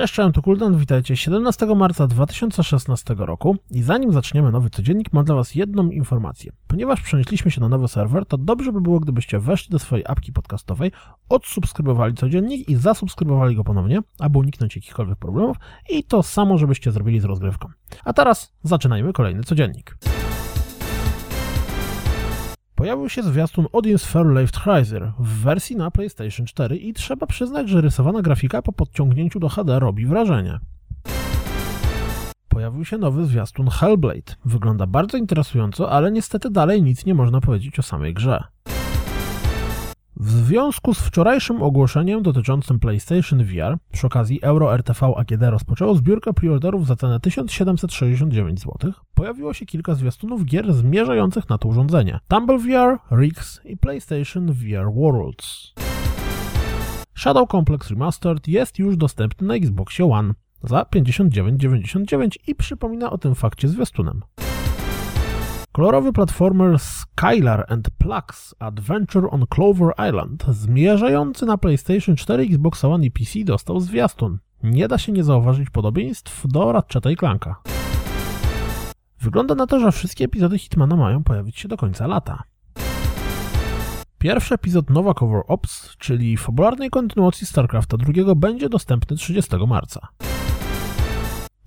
Cześć, cześć, to Kuldan, witajcie 17 marca 2016 roku i zanim zaczniemy nowy codziennik, mam dla Was jedną informację. Ponieważ przenieśliśmy się na nowy serwer, to dobrze by było, gdybyście weszli do swojej apki podcastowej, odsubskrybowali codziennik i zasubskrybowali go ponownie, aby uniknąć jakichkolwiek problemów i to samo, żebyście zrobili z rozgrywką. A teraz zaczynajmy kolejny codziennik. Pojawił się zwiastun Audience Fair Left Riser w wersji na PlayStation 4 i trzeba przyznać, że rysowana grafika po podciągnięciu do HD robi wrażenie. Pojawił się nowy zwiastun Hellblade. Wygląda bardzo interesująco, ale niestety dalej nic nie można powiedzieć o samej grze. W związku z wczorajszym ogłoszeniem dotyczącym PlayStation VR, przy okazji Euro RTV AGD rozpoczęło zbiórkę preorderów za cenę 1769 zł, pojawiło się kilka zwiastunów gier zmierzających na to urządzenie. Tumble VR, Rix i PlayStation VR Worlds. Shadow Complex Remastered jest już dostępny na Xboxie One za 59,99 i przypomina o tym fakcie zwiastunem. Kolorowy platformer Skylar and Plux Adventure on Clover Island, zmierzający na PlayStation 4, Xbox One i PC, dostał zwiastun. Nie da się nie zauważyć podobieństw do Ratcheta i Clanka. Wygląda na to, że wszystkie epizody Hitmana mają pojawić się do końca lata. Pierwszy epizod Nova Cover Ops, czyli fabularnej kontynuacji StarCrafta II, będzie dostępny 30 marca.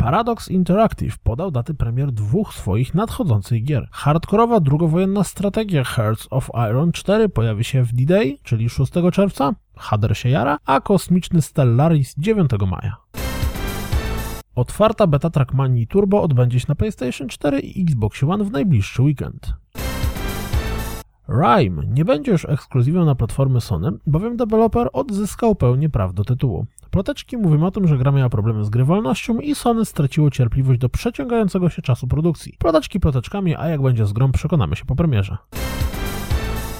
Paradox Interactive podał daty premier dwóch swoich nadchodzących gier. Hardkorowa drugowojenna strategia Hearts of Iron 4 pojawi się w D-Day, czyli 6 czerwca, Hader się jara, a kosmiczny Stellaris 9 maja. Otwarta beta Trackmanii Turbo odbędzie się na PlayStation 4 i Xbox One w najbliższy weekend. Rime nie będzie już ekskluzywą na platformy Sony, bowiem deweloper odzyskał pełnię praw do tytułu. Ploteczki mówią o tym, że gra miała problemy z grywalnością i Sony straciło cierpliwość do przeciągającego się czasu produkcji. Ploteczki ploteczkami, a jak będzie z grą przekonamy się po premierze.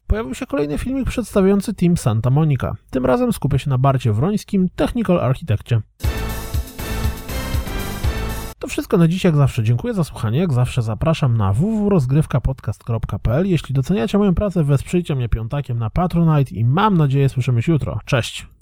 Pojawił się kolejny filmik przedstawiający Team Santa Monica. Tym razem skupia się na Barcie Wrońskim, Technical Architekcie. To wszystko na dziś, jak zawsze. Dziękuję za słuchanie. Jak zawsze zapraszam na www.rozgrywkapodcast.pl. Jeśli doceniacie moją pracę, wesprzyjcie mnie piątakiem na Patronite i mam nadzieję słyszymy się jutro. Cześć!